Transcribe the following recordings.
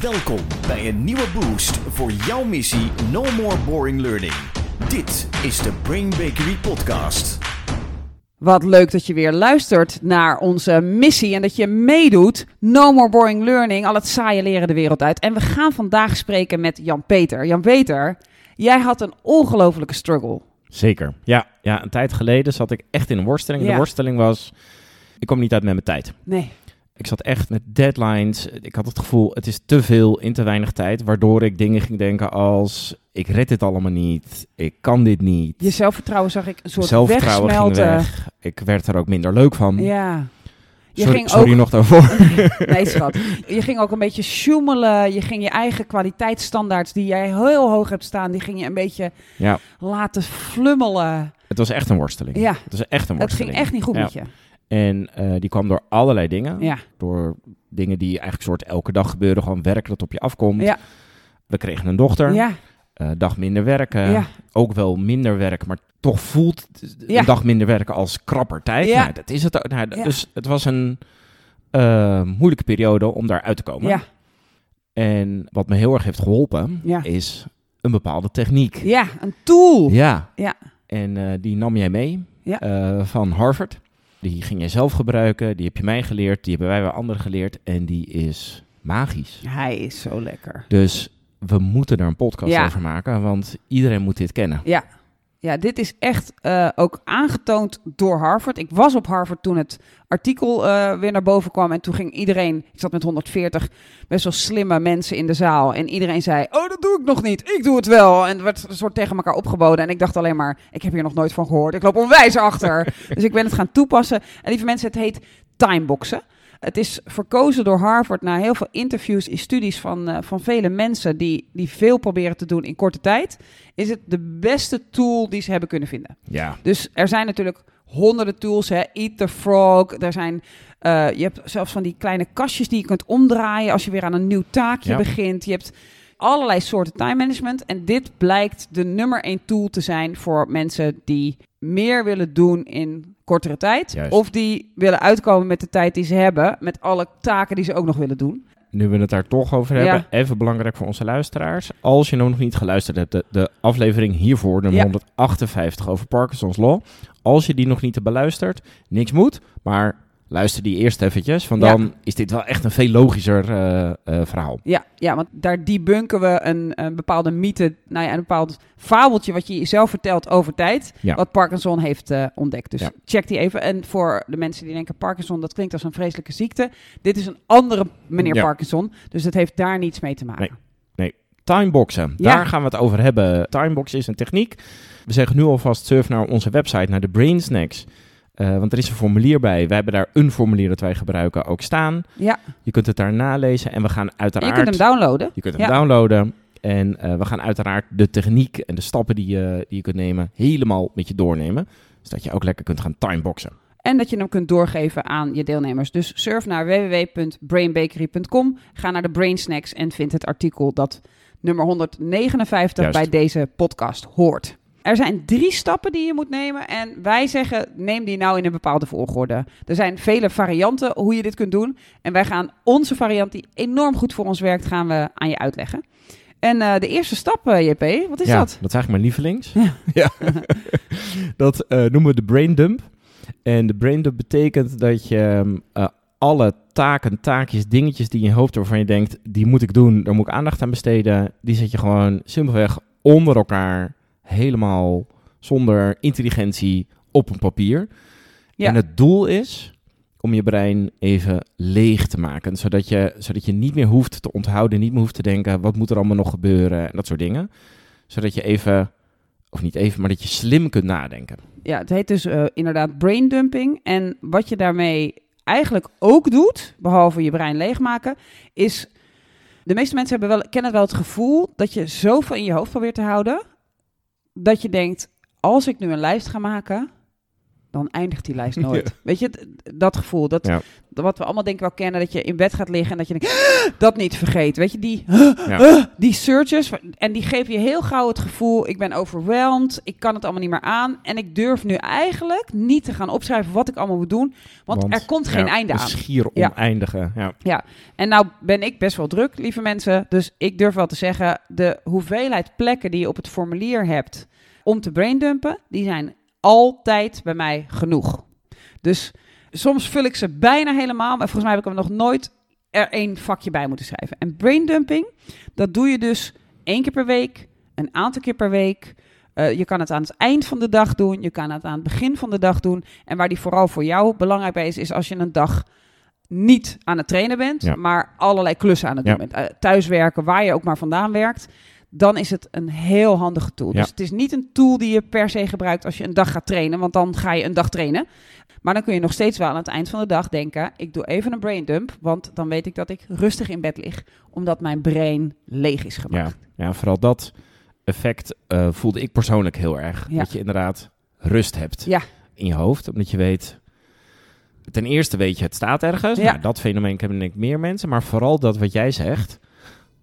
Welkom bij een nieuwe boost voor jouw missie No More Boring Learning. Dit is de Brain Bakery Podcast. Wat leuk dat je weer luistert naar onze missie en dat je meedoet. No more boring learning, al het saaie leren de wereld uit. En we gaan vandaag spreken met Jan-Peter. Jan-Peter, jij had een ongelofelijke struggle. Zeker. Ja, ja, een tijd geleden zat ik echt in een worsteling. Ja. De worsteling was, ik kwam niet uit met mijn tijd. Nee. Ik zat echt met deadlines. Ik had het gevoel, het is te veel in te weinig tijd. Waardoor ik dingen ging denken als, ik red dit allemaal niet. Ik kan dit niet. Je zelfvertrouwen zag ik een soort Zelfvertrouwen ging wegsmelten. weg. Ik werd er ook minder leuk van. Ja. Je sorry ging sorry ook... nog daarvoor. Nee, schat. Je ging ook een beetje sjoemelen. Je ging je eigen kwaliteitsstandaards die jij heel hoog hebt staan, die ging je een beetje ja, laten flummelen. het was echt een worsteling. Ja. Het was echt een Het worsteling. ging echt niet goed Ja. met je. En eh, die kwam door allerlei dingen. Ja. Door dingen die eigenlijk soort elke dag gebeuren. Gewoon werk dat op je afkomt. Ja. We kregen een dochter. Ja. eh, dag minder werken. Ja. Ook wel minder werk, maar toch voelt Ja. een dag minder werken als krapper tijd. Ja. Nou, dat is het ook. Nou. Dus het was een eh, moeilijke periode om daar uit te komen. Ja. En wat me heel erg heeft geholpen, is een bepaalde techniek. Ja, een tool. Ja. Ja. En die nam jij mee van Harvard. Die ging jij zelf gebruiken, die heb je mij geleerd, die hebben wij weer anderen geleerd. En die is magisch. Hij is zo lekker. Dus we moeten er een podcast Ja. over maken, want iedereen moet dit kennen. Ja. Ja, dit is echt eh, ook aangetoond door Harvard. Ik was op Harvard toen het artikel eh, weer naar boven kwam. En toen ging iedereen, ik zat met 140 best wel slimme mensen in de zaal. En iedereen zei, oh dat doe ik nog niet, ik doe het wel. En het werd een soort tegen elkaar opgeboden. En ik dacht alleen maar, ik heb hier nog nooit van gehoord. Ik loop onwijs achter. dus ik ben het gaan toepassen. En lieve mensen, het heet timeboxen. Het is verkozen door Harvard na heel veel interviews en studies van, eh, van vele mensen die, die veel proberen te doen in korte tijd. Is het de beste tool die ze hebben kunnen vinden. Ja. Dus er zijn natuurlijk honderden tools. Hè? Eat the Frog. Er zijn, eh, je hebt zelfs van die kleine kastjes die je kunt omdraaien als je weer aan een nieuw taakje Ja. begint. Je hebt allerlei soorten time management. En dit blijkt de nummer één tool te zijn voor mensen die meer willen doen in kortere tijd. Juist. Of die willen uitkomen met de tijd die ze hebben. Met alle taken die ze ook nog willen doen. Nu we het daar toch over hebben, Ja. even belangrijk voor onze luisteraars. Als je nog niet geluisterd hebt, de, de aflevering hiervoor, nummer Ja. 158 over Parkinson's Law. Als je die nog niet hebt beluisterd, niks moet, maar luister die eerst eventjes. Want Ja. dan is dit wel echt een veel logischer eh, eh, verhaal. Ja, ja, want daar debunken we een, een bepaalde mythe, nou ja, een bepaald fabeltje wat je jezelf vertelt over tijd, Ja. wat Parkinson heeft eh, ontdekt. Dus Ja. check die even. En voor de mensen die denken Parkinson, dat klinkt als een vreselijke ziekte. Dit is een andere meneer. Parkinson, dus het heeft daar niets mee te maken. Timeboxen, Ja. daar gaan we het over hebben. Timeboxen is een techniek. We zeggen nu alvast surf naar onze website, naar de Brain Eh, want er is een formulier bij. Wij hebben daar een formulier dat wij gebruiken ook staan. Ja, Je kunt het daar nalezen en we gaan uiteraard... je kunt hem downloaden. Je kunt hem Ja. downloaden. En eh, we gaan uiteraard de techniek en de stappen die je, die je kunt nemen helemaal met je doornemen. Zodat je ook lekker kunt gaan timeboxen. En dat je hem kunt doorgeven aan je deelnemers. Dus surf naar www.brainbakery.com. Ga naar de Brain Snacks en vind het artikel dat nummer 159 Juist. bij deze podcast hoort. Er zijn drie stappen die je moet nemen. En wij zeggen, neem die nou in een bepaalde volgorde. Er zijn vele varianten hoe je dit kunt doen. En wij gaan onze variant, die enorm goed voor ons werkt, gaan we aan je uitleggen. En eh, de eerste stap, eh, JP, wat is ja, dat? Dat is eigenlijk mijn lievelings. Ja. Ja. dat eh, noemen we de brain dump. En de brain dump betekent dat je ehm, eh, alle taken, taakjes, dingetjes die in je hoofd waarvan je denkt, die moet ik doen, daar moet ik aandacht aan besteden. Die zet je gewoon simpelweg onder elkaar, helemaal zonder intelligentie op een papier. Ja. En het doel is om je brein even leeg te maken. Zodat je, zodat je niet meer hoeft te onthouden, niet meer hoeft te denken, wat moet er allemaal nog gebeuren en dat soort dingen. Zodat je even, of niet even, maar dat je slim kunt nadenken. Ja, het heet dus eh, inderdaad brain dumping. En wat je daarmee eigenlijk ook doet, behalve je brein leegmaken, is... De meeste mensen hebben wel, kennen wel het gevoel dat je zoveel in je hoofd probeert te houden, dat je denkt, als ik nu een lijst ga maken, dan eindigt die lijst nooit. Weet je, dat gevoel, dat, Ja. wat we allemaal denk ik wel kennen, dat je in bed gaat liggen en dat je denkt, dat niet vergeet. Weet je, die, Ja. die searches, en die geven je heel gauw het gevoel, ik ben overwhelmed, ik kan het allemaal niet meer aan. En ik durf nu eigenlijk niet te gaan opschrijven wat ik allemaal moet doen, want, er komt geen ja, einde aan. Schier Ja. oneindige. Ja. En nou ben ik best wel druk, lieve mensen. Dus ik durf wel te zeggen, de hoeveelheid plekken die je op het formulier hebt om te braindumpen, die zijn altijd bij mij genoeg. Dus soms vul ik ze bijna helemaal, maar volgens mij heb ik er nog nooit er één vakje bij moeten schrijven. En braindumping, dat doe je dus één keer per week, een aantal keer per week. Eh, je kan het aan het eind van de dag doen, je kan het aan het begin van de dag doen. En waar die vooral voor jou belangrijk bij is, is als je een dag niet aan het trainen bent, Ja. maar allerlei klussen aan het doen bent. Eh, thuiswerken, waar je ook maar vandaan werkt. Dan is het een heel handige tool. Ja. Dus het is niet een tool die je per se gebruikt als je een dag gaat trainen, want dan ga je een dag trainen. Maar dan kun je nog steeds wel aan het eind van de dag denken: ik doe even een brain dump, want dan weet ik dat ik rustig in bed lig, omdat mijn brein leeg is Ja. gemaakt. ja, vooral dat effect eh, voelde ik persoonlijk heel erg. Ja. Dat je inderdaad rust hebt Ja. in je hoofd. Omdat je weet... Ten eerste weet je, het staat ergens. Ja. Nou, dat fenomeen kennen denk ik meer mensen. Maar vooral dat wat jij zegt...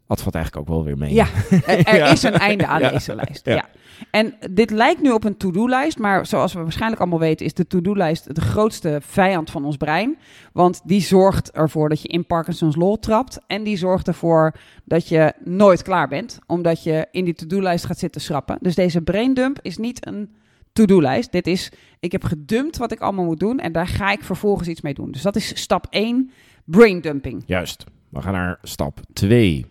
Dat valt eigenlijk ook wel weer mee. Ja, er, Ja. is een einde aan Ja. deze lijst. Ja. Ja. En dit lijkt nu op een to-do-lijst, maar zoals we waarschijnlijk allemaal weten, is de to-do-lijst de grootste vijand van ons brein. Want die zorgt ervoor dat je in Parkinson's lol trapt. En die zorgt ervoor dat je nooit klaar bent, omdat je in die to-do-lijst gaat zitten schrappen. Dus deze braindump is niet een to-do-lijst. Dit is, ik heb gedumpt wat ik allemaal moet doen en daar ga ik vervolgens iets mee doen. Dus dat is stap 1, braindumping. Juist. We gaan naar stap 2.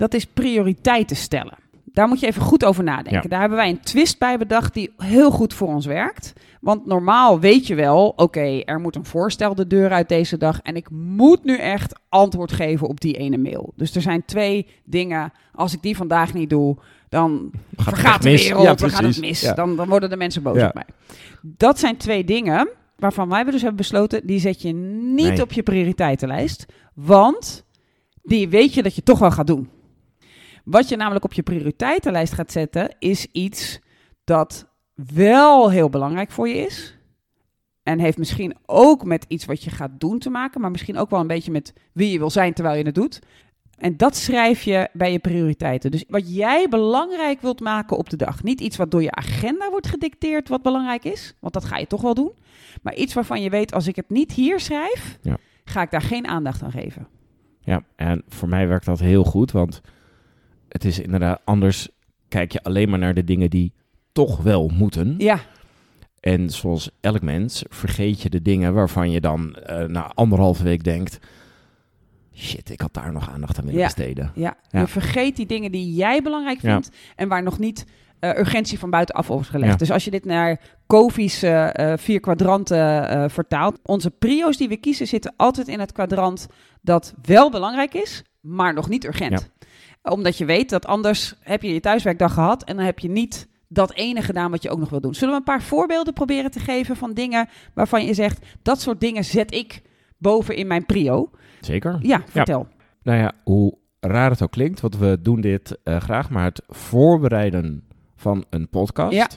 Dat is prioriteiten stellen. Daar moet je even goed over nadenken. Ja. Daar hebben wij een twist bij bedacht die heel goed voor ons werkt. Want normaal weet je wel, oké, er moet een voorstel de deur uit deze dag. En ik moet nu echt antwoord geven op die ene mail. Dus er zijn twee dingen. Als ik die vandaag niet doe, dan Gaat het vergaat de wereld, Ja, dan gaat het mis. Ja. Dan, dan worden de mensen boos op mij. Dat zijn twee dingen waarvan wij dus hebben besloten, die zet je niet Nee. op je prioriteitenlijst. Want die weet je dat je toch wel gaat doen. Wat je namelijk op je prioriteitenlijst gaat zetten, is iets dat wel heel belangrijk voor je is. En heeft misschien ook met iets wat je gaat doen te maken, maar misschien ook wel een beetje met wie je wil zijn terwijl je het doet. En dat schrijf je bij je prioriteiten. Dus wat jij belangrijk wilt maken op de dag. Niet iets wat door je agenda wordt gedicteerd wat belangrijk is, want dat ga je toch wel doen. Maar iets waarvan je weet, als ik het niet hier schrijf, Ja. ga ik daar geen aandacht aan geven. Ja, en voor mij werkt dat heel goed, want het is inderdaad anders. Kijk je alleen maar naar de dingen die toch wel moeten. Ja, En zoals elk mens vergeet je de dingen waarvan je dan eh, na anderhalve week denkt: shit, ik had daar nog aandacht aan willen Ja. besteden. Ja, Ja. je vergeet die dingen die jij belangrijk Ja. vindt en waar nog niet eh, urgentie van buitenaf over is gelegd. Dus als je dit naar Kofi's eh, vier kwadranten vertaalt, onze prio's die we kiezen zitten altijd in het kwadrant dat wel belangrijk is, maar nog niet urgent. Omdat je weet dat anders heb je je thuiswerkdag gehad en dan heb je niet dat ene gedaan wat je ook nog wil doen. Zullen we een paar voorbeelden proberen te geven van dingen waarvan je zegt, dat soort dingen zet ik boven in mijn prio? Zeker. Ja, vertel. Nou ja, hoe raar het ook klinkt, want we doen dit eh, graag, maar het voorbereiden van een podcast, Ja.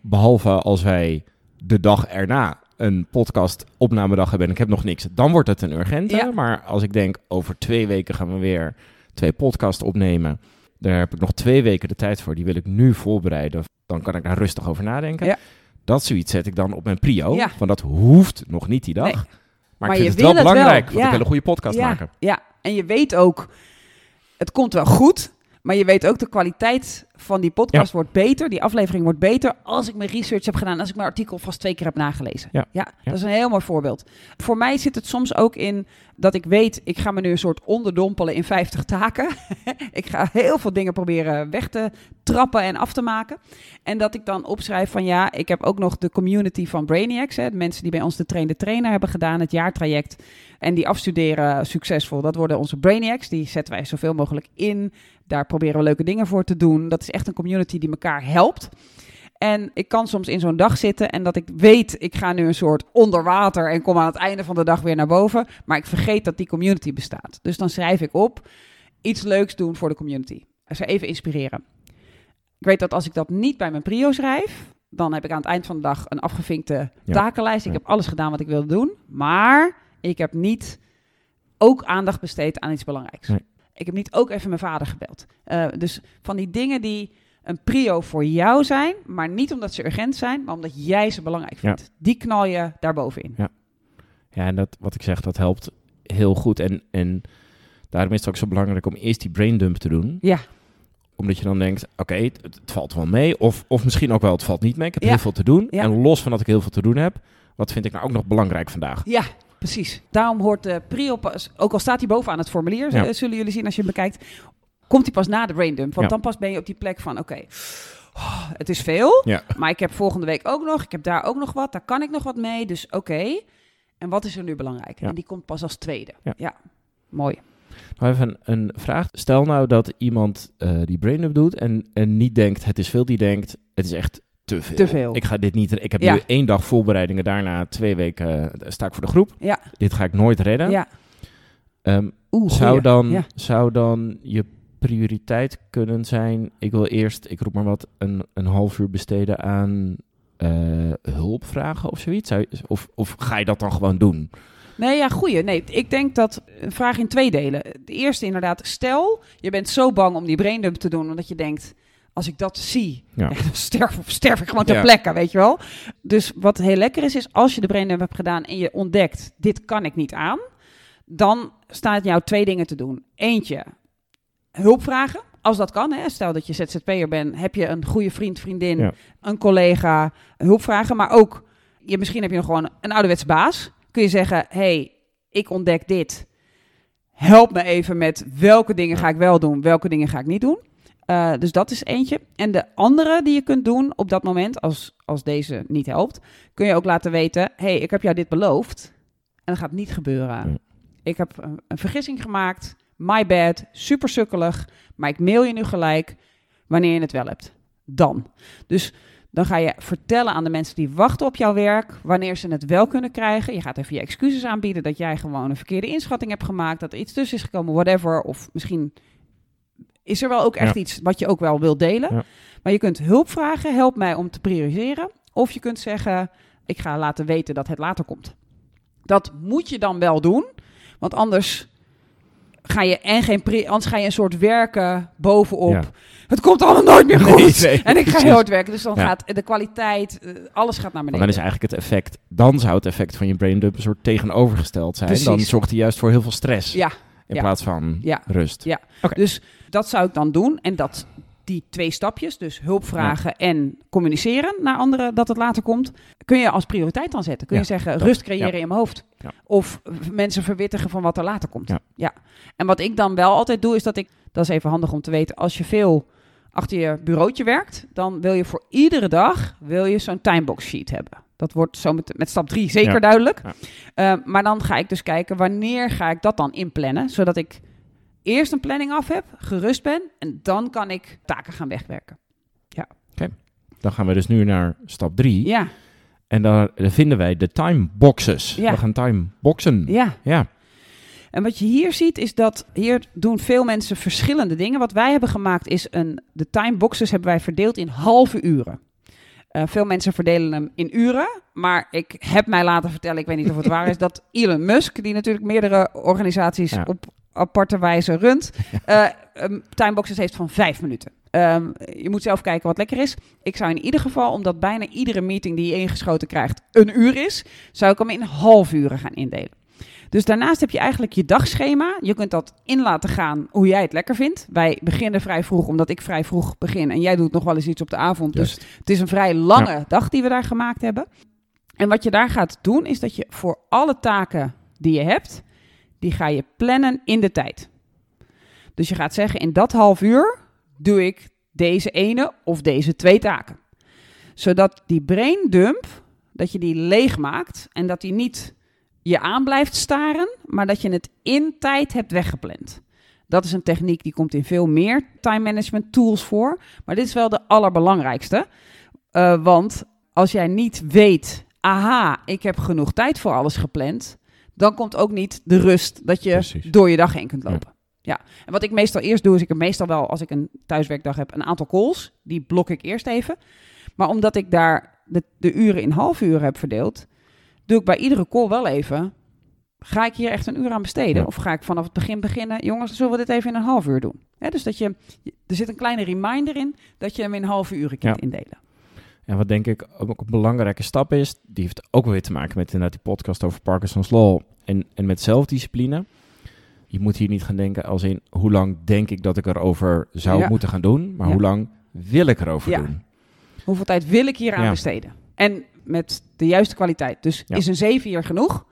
behalve als wij de dag erna een podcast opnamedag hebben en ik heb nog niks, dan wordt het een urgente. Ja. Maar als ik denk, over twee weken gaan we weer twee podcasts opnemen, daar heb ik nog twee weken de tijd voor, die wil ik nu voorbereiden, dan kan ik daar rustig over nadenken. Ja. Dat zoiets zet ik dan op mijn prio, Ja. want dat hoeft nog niet die dag. Nee. Maar, Maar ik je vind het wel belangrijk, want ja. ik wil een goede podcast maken. Ja, en je weet ook, het komt wel goed, maar je weet ook de kwaliteit van die podcast wordt beter, die aflevering wordt beter als ik mijn research heb gedaan, als ik mijn artikel vast twee keer heb nagelezen. Ja. dat is een heel mooi voorbeeld. Voor mij zit het soms ook in dat ik weet, ik ga me nu een soort onderdompelen in 50 taken. ik ga heel veel dingen proberen weg te trappen en af te maken. En dat ik dan opschrijf van ja, ik heb ook nog de community van Brainiacs. Hè, de mensen die bij ons de Train de Trainer hebben gedaan, het jaartraject. En die afstuderen succesvol. Dat worden onze Brainiacs. Die zetten wij zoveel mogelijk in. Daar proberen we leuke dingen voor te doen. Dat is echt een community die elkaar helpt. En ik kan soms in zo'n dag zitten en dat ik weet, ik ga nu een soort onder water en kom aan het einde van de dag weer naar boven. Maar ik vergeet dat die community bestaat. Dus dan schrijf ik op, iets leuks doen voor de community. Ze even inspireren. Ik weet dat als ik dat niet bij mijn prio schrijf, Dan heb ik aan het eind van de dag een afgevinkte Ja. takenlijst. Ik heb alles gedaan wat ik wilde doen. Maar ik heb niet ook aandacht besteed aan iets belangrijks. Nee. Ik heb niet ook even mijn vader gebeld. Eh, dus van die dingen die een prio voor jou zijn, maar niet omdat ze urgent zijn, maar omdat jij ze belangrijk Ja. vindt. Die knal je daarbovenin. Ja, en dat, wat ik zeg, dat helpt heel goed. En, en daarom is het ook zo belangrijk om eerst die braindump te doen. Ja. Omdat je dan denkt, oké, het, het valt wel mee. Of, of misschien ook wel, het valt niet mee. Ik heb Ja. heel veel te doen. Ja. En los van dat ik heel veel te doen heb, wat vind ik nou ook nog belangrijk vandaag? Ja, precies. Daarom hoort de prio pas, ook al staat hij bovenaan het formulier, Ja. eh, zullen jullie zien als je hem bekijkt, komt hij pas na de braindump. Want Ja. dan pas ben je op die plek van, oké, oh, het is veel, Ja. maar ik heb volgende week ook nog, ik heb daar ook nog wat, daar kan ik nog wat mee, dus oké. En wat is er nu belangrijk? En die komt pas als tweede. Ja. mooi. Nou even een, een vraag. Stel nou dat iemand eh, die braindump doet en, en niet denkt, het is veel. Die denkt, het is echt te veel. Te veel. Ik ga dit niet... Ik heb Ja. nu één dag voorbereidingen. Daarna twee weken eh, sta ik voor de groep. Ja, Dit ga ik nooit redden. ja. Oeh, zou, dan, Ja. zou dan je prioriteit kunnen zijn... Ik wil eerst, ik roep maar wat, een, een half uur besteden aan eh, hulp vragen of zoiets? Of, of ga je dat dan gewoon doen? Nee, ja, goeie. Nee, ik denk dat een vraag in twee delen. De eerste inderdaad, stel je bent zo bang om die braindump te doen, omdat je denkt, als ik dat zie, Ja. ja, dan sterf, sterf ik gewoon ter Ja. plekke, weet je wel. Dus wat heel lekker is, is als je de braindump hebt gedaan en je ontdekt, dit kan ik niet aan, dan staat jou twee dingen te doen. Eentje, hulp vragen. Als dat kan, hè. stel dat je ZZP'er bent, heb je een goede vriend, vriendin, een collega, hulp vragen. Maar ook, je, misschien heb je nog gewoon een ouderwetse baas. Kun je zeggen, hey, ik ontdek dit. Help me even met welke dingen ga ik wel doen, welke dingen ga ik niet doen. Eh, dus dat is eentje. En de andere die je kunt doen op dat moment, als, als deze niet helpt, kun je ook laten weten: hey, ik heb jou dit beloofd en dat gaat niet gebeuren. Ik heb een, een vergissing gemaakt. My bad, super sukkelig. Maar ik mail je nu gelijk wanneer je het wel hebt. Dan. Dus dan ga je vertellen aan de mensen die wachten op jouw werk wanneer ze het wel kunnen krijgen. Je gaat even je excuses aanbieden dat jij gewoon een verkeerde inschatting hebt gemaakt, dat er iets tussen is gekomen, whatever. Of misschien is er wel ook echt Ja. iets wat je ook wel wilt delen. Ja. Maar je kunt hulp vragen, help mij om te prioriseren. Of je kunt zeggen, ik ga laten weten dat het later komt. Dat moet je dan wel doen, want anders ga je en geen pri- anders ga je een soort werken bovenop. Ja. Het komt allemaal nooit meer goed. Nee, nee, en ik ga heel hard werken, dus dan Ja. gaat de kwaliteit, eh, alles gaat naar Maar beneden. dan is eigenlijk het effect, dan zou het effect van je braindump een soort tegenovergesteld zijn. Precies. Dan zorgt hij juist voor heel veel stress Ja, in plaats van Ja. rust. Ja. Oké. Dus dat zou ik dan doen. En dat die twee stapjes, dus hulp vragen en communiceren naar anderen dat het later komt, kun je als prioriteit dan zetten. Kun je zeggen, dat- rust creëren ja. in mijn hoofd. Of mensen verwittigen van wat er later komt. Ja. En wat ik dan wel altijd doe, is dat ik, dat is even handig om te weten, als je veel achter je bureautje werkt, dan wil je voor iedere dag wil je zo'n timebox sheet hebben. Dat wordt zo met, met stap 3 zeker duidelijk. Eh, maar dan ga ik dus kijken wanneer ga ik dat dan inplannen, zodat ik eerst een planning af heb, gerust ben en dan kan ik taken gaan wegwerken. Dan gaan we dus nu naar stap 3. Ja, En daar vinden wij de timeboxes. Ja. We gaan timeboxen. ja. Ja. En wat je hier ziet is dat hier doen veel mensen verschillende dingen. Wat wij hebben gemaakt is een, de timeboxes hebben wij verdeeld in halve uren. Eh, veel mensen verdelen hem in uren, maar ik heb mij laten vertellen, ik weet niet of het waar is, dat Elon Musk, die natuurlijk meerdere organisaties Ja. op aparte wijze runt, um, timeboxes heeft van vijf minuten. Ehm, je moet zelf kijken wat lekker is. Ik zou in ieder geval, omdat bijna iedere meeting die je ingeschoten krijgt een uur is, zou ik hem in half uren gaan indelen. Dus daarnaast heb je eigenlijk je dagschema. Je kunt dat in laten gaan hoe jij het lekker vindt. Wij beginnen vrij vroeg, omdat ik vrij vroeg begin. En jij doet nog wel eens iets op de avond. Dus het is een vrij lange dag die we daar gemaakt hebben. En wat je daar gaat doen, is dat je voor alle taken die je hebt, die ga je plannen in de tijd. Dus je gaat zeggen, in dat half uur doe ik deze ene of deze twee taken. Zodat die brain dump, dat je die leeg maakt en dat die niet je aan blijft staren, maar dat je het in tijd hebt weggepland. Dat is een techniek die komt in veel meer time management tools voor. Maar dit is wel de allerbelangrijkste. Eh, want als jij niet weet, aha, ik heb genoeg tijd voor alles gepland, dan komt ook niet de rust dat je Precies. door je dag heen kunt lopen. Ja. En wat ik meestal eerst doe, is ik heb meestal wel, als ik een thuiswerkdag heb, een aantal calls. Die blok ik eerst even. Maar omdat ik daar de, de uren in half uur heb verdeeld, doe ik bij iedere call wel even. Ga ik hier echt een uur aan besteden? Ja. Of ga ik vanaf het begin beginnen? Jongens, zullen we dit even in een half uur doen? Dus dat je, er zit een kleine reminder in dat je hem in halve uren kunt indelen. En wat denk ik ook een belangrijke stap is, die heeft ook weer te maken met inderdaad die podcast over Parkinson's Law en, en met zelfdiscipline. Je moet hier niet gaan denken als in hoe lang denk ik dat ik erover zou Ja. moeten gaan doen, maar Ja. hoe lang wil ik erover Ja. doen. Hoeveel tijd wil ik hier aan besteden? En met de juiste kwaliteit. Dus is een 7 uur genoeg?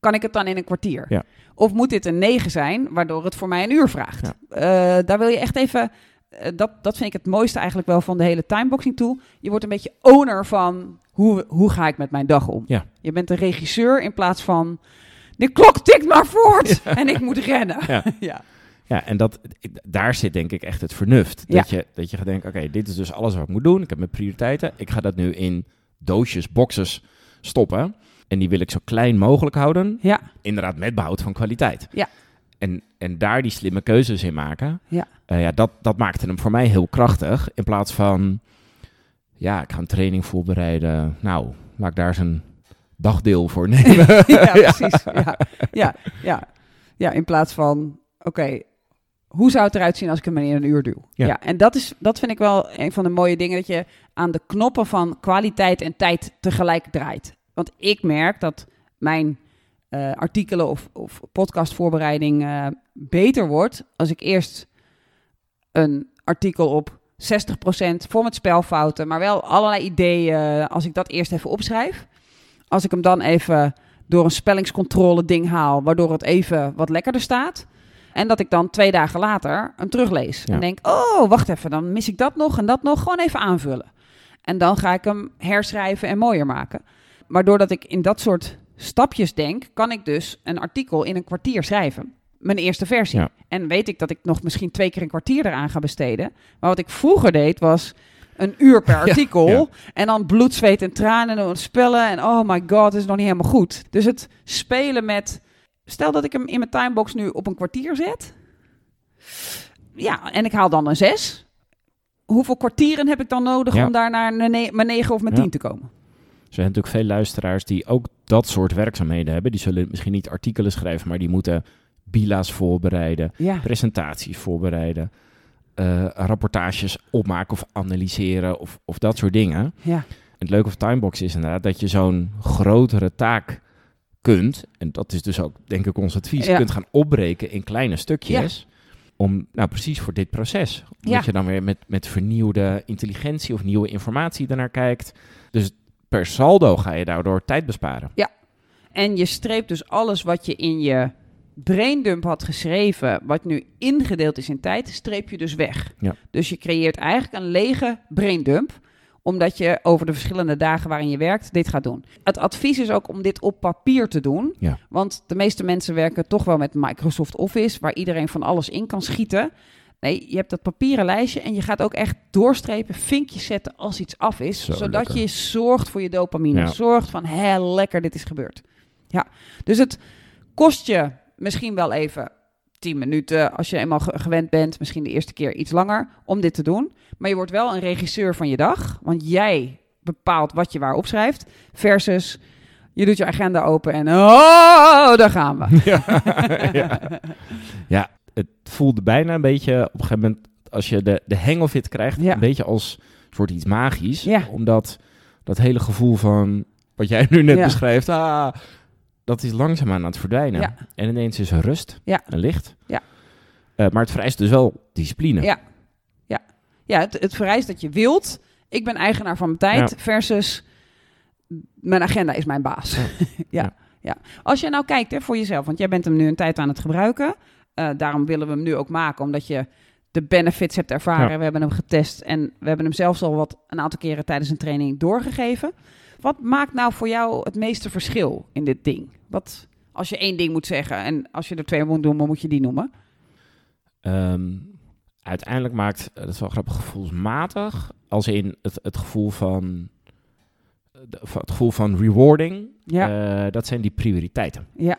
Kan ik het dan in een kwartier? Of moet dit een 9 zijn, waardoor het voor mij een uur vraagt? Eh, daar wil je echt even... eh, dat, dat vind ik het mooiste eigenlijk wel van de hele timeboxing tool. Je wordt een beetje owner van hoe, hoe ga ik met mijn dag om. Ja. Je bent een regisseur in plaats van... De klok tikt maar voort en ik moet rennen. Ja. ja. Ja, en dat, daar zit denk ik echt het vernuft. Ja. Dat, je, dat je gaat denken, oké, dit is dus alles wat ik moet doen. Ik heb mijn prioriteiten. Ik ga dat nu in doosjes, boxes stoppen. En die wil ik zo klein mogelijk houden. Ja. Inderdaad, met behoud van kwaliteit. Ja. En, en daar die slimme keuzes in maken. Ja. Eh, ja, dat, dat maakte hem voor mij heel krachtig. In plaats van, ja, ik ga een training voorbereiden. Nou, laat ik daar eens een dagdeel voor nemen. ja, precies. Ja, ja, ja. ja in plaats van, oké, hoe zou het eruit zien als ik hem in een uur duw? Ja. Ja. en dat, is, dat vind ik wel een van de mooie dingen, dat je aan de knoppen van kwaliteit en tijd tegelijk draait. Want ik merk dat mijn eh, artikelen of, of podcastvoorbereiding eh, beter wordt als ik eerst een artikel op 60% vol met spelfouten, maar wel allerlei ideeën, als ik dat eerst even opschrijf. Als ik hem dan even door een spellingscontrole ding haal, waardoor het even wat lekkerder staat. En dat ik dan twee dagen later hem teruglees. Ja. En denk, oh, wacht even, dan mis ik dat nog en dat nog. Gewoon even aanvullen. En dan ga ik hem herschrijven en mooier maken. Maar doordat ik in dat soort stapjes denk, kan ik dus een artikel in een kwartier schrijven. Mijn eerste versie. Ja. En weet ik dat ik nog misschien twee keer een kwartier eraan ga besteden. Maar wat ik vroeger deed was een uur per artikel. ja. En dan bloed, zweet en tranen en spellen. En oh my god, het is nog niet helemaal goed. Dus het spelen met... Stel dat ik hem in mijn timebox nu op een kwartier zet. Ja, en ik haal dan een zes. Hoeveel kwartieren heb ik dan nodig Ja. om daar naar mijn negen of mijn tien te komen? Er zijn natuurlijk veel luisteraars die ook dat soort werkzaamheden hebben. Die zullen misschien niet artikelen schrijven, maar die moeten bila's voorbereiden, Ja, presentaties voorbereiden, eh, rapportages opmaken of analyseren of, of dat soort dingen. ja, het leuke van Timebox is inderdaad dat je zo'n grotere taak kunt, en dat is dus ook denk ik ons advies, Ja. kunt gaan opbreken in kleine stukjes. Om, nou precies voor dit proces. Omdat Ja. je dan weer met, met vernieuwde intelligentie of nieuwe informatie daarnaar kijkt. Dus per saldo ga je daardoor tijd besparen. En je streept dus alles wat je in je braindump had geschreven, wat nu ingedeeld is in tijd, streep je dus weg. Ja. Dus je creëert eigenlijk een lege braindump, omdat je over de verschillende dagen waarin je werkt dit gaat doen. Het advies is ook om dit op papier te doen, Ja. want de meeste mensen werken toch wel met Microsoft Office, waar iedereen van alles in kan schieten. Nee, je hebt dat papieren lijstje en je gaat ook echt doorstrepen, vinkjes zetten als iets af is. Zo zodat lekker. je zorgt voor je dopamine. Ja. Zorgt van, hé, lekker, dit is gebeurd. Ja, dus het kost je misschien wel even 10 minuten als je eenmaal ge- gewend bent. Misschien de eerste keer iets langer om dit te doen. Maar je wordt wel een regisseur van je dag. Want jij bepaalt wat je waar opschrijft. Versus, je doet je agenda open en oh, daar gaan we. ja. ja, het voelde bijna een beetje op een gegeven moment, als je de, de hang of it krijgt, Ja. een beetje als soort iets magisch. Ja. Omdat dat hele gevoel van, wat jij nu net Ja. beschrijft, ah, dat is langzaamaan aan het verdwijnen. Ja. En ineens is er rust Ja. en licht. Ja. Eh, maar het vereist dus wel discipline. Ja. Ja, het, het vereist dat je wilt. Ik ben eigenaar van mijn tijd. Ja. Versus mijn agenda is mijn baas. Ja. Ja. Ja. ja. Als je nou kijkt hè, voor jezelf, want jij bent hem nu een tijd aan het gebruiken. Eh, daarom willen we hem nu ook maken, omdat je de benefits hebt ervaren. Ja. We hebben hem getest en we hebben hem zelfs al wat een aantal keren tijdens een training doorgegeven. Wat maakt nou voor jou het meeste verschil in dit ding? Wat, als je één ding moet zeggen en als je er twee moet noemen, moet je die noemen? Ehm, uiteindelijk maakt, eh, dat is wel grappig, gevoelsmatig, als in het, het gevoel van van- het gevoel van rewarding, Ja. eh, dat zijn die prioriteiten. Ja,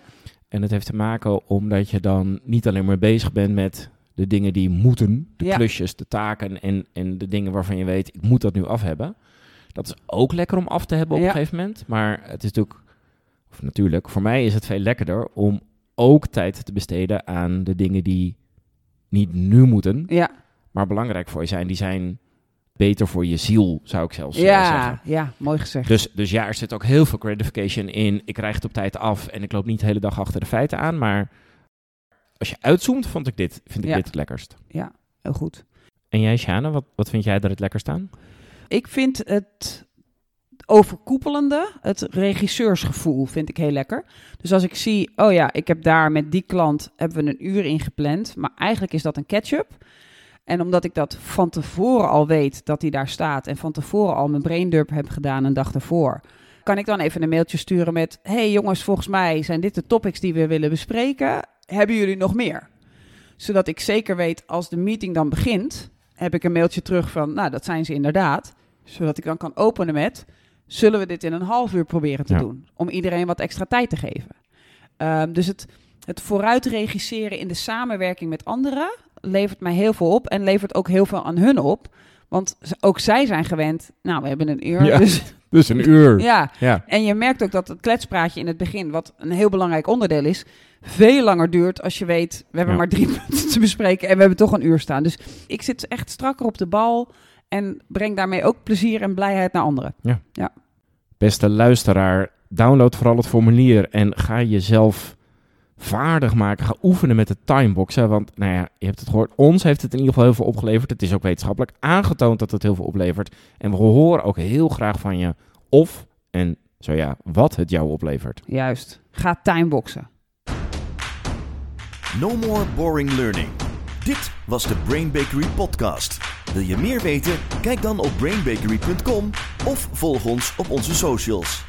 En dat heeft te maken omdat je dan niet alleen maar bezig bent met de dingen die moeten, de Ja. klusjes, de taken en, en de dingen waarvan je weet, ik moet dat nu af hebben. Dat is ook lekker om af te hebben op Ja. een gegeven moment. Maar het is natuurlijk, of natuurlijk, voor mij is het veel lekkerder om ook tijd te besteden aan de dingen die niet nu moeten, Ja, maar belangrijk voor je zijn. Die zijn beter voor je ziel, zou ik zelfs eh, ja, zeggen. ja, mooi gezegd. Dus, dus ja, er zit ook heel veel gratification in. Ik krijg het op tijd af en ik loop niet de hele dag achter de feiten aan. Maar als je uitzoomt, vond ik dit, vind ik Ja. dit het lekkerst. Heel goed. En jij, Sjane, wat, wat vind jij er het lekkerst aan? Ik vind het overkoepelende, het regisseursgevoel, vind ik heel lekker. Dus als ik zie, oh ja, ik heb daar met die klant hebben we een uur ingepland, maar eigenlijk is dat een catch-up. En omdat ik dat van tevoren al weet dat hij daar staat en van tevoren al mijn braindump heb gedaan een dag ervoor, kan ik dan even een mailtje sturen met, hey jongens, volgens mij zijn dit de topics die we willen bespreken. Hebben jullie nog meer? Zodat ik zeker weet, als de meeting dan begint, heb ik een mailtje terug van, nou, dat zijn ze inderdaad. Zodat ik dan kan openen met, zullen we dit in een half uur proberen te Ja. doen? Om iedereen wat extra tijd te geven. Ehm, dus het, het vooruit regisseren in de samenwerking met anderen levert mij heel veel op en levert ook heel veel aan hun op. Want ook zij zijn gewend, nou, we hebben een uur. Ja. Dus Dus een uur. ja, ja. en je merkt ook dat het kletspraatje in het begin, wat een heel belangrijk onderdeel is, veel langer duurt als je weet, we hebben Ja. maar drie punten te bespreken en we hebben toch een uur staan. Dus ik zit echt strakker op de bal en breng daarmee ook plezier en blijheid naar anderen. Beste luisteraar, download vooral het formulier en ga jezelf vaardig maken. Ga oefenen met het timeboxen. Want nou ja, je hebt het gehoord. Ons heeft het in ieder geval heel veel opgeleverd. Het is ook wetenschappelijk aangetoond dat het heel veel oplevert. En we horen ook heel graag van je of en zo ja, wat het jou oplevert. Juist. Ga timeboxen. No more boring learning. Dit was de Brain Bakery podcast. Wil je meer weten? Kijk dan op brainbakery.com of volg ons op onze socials.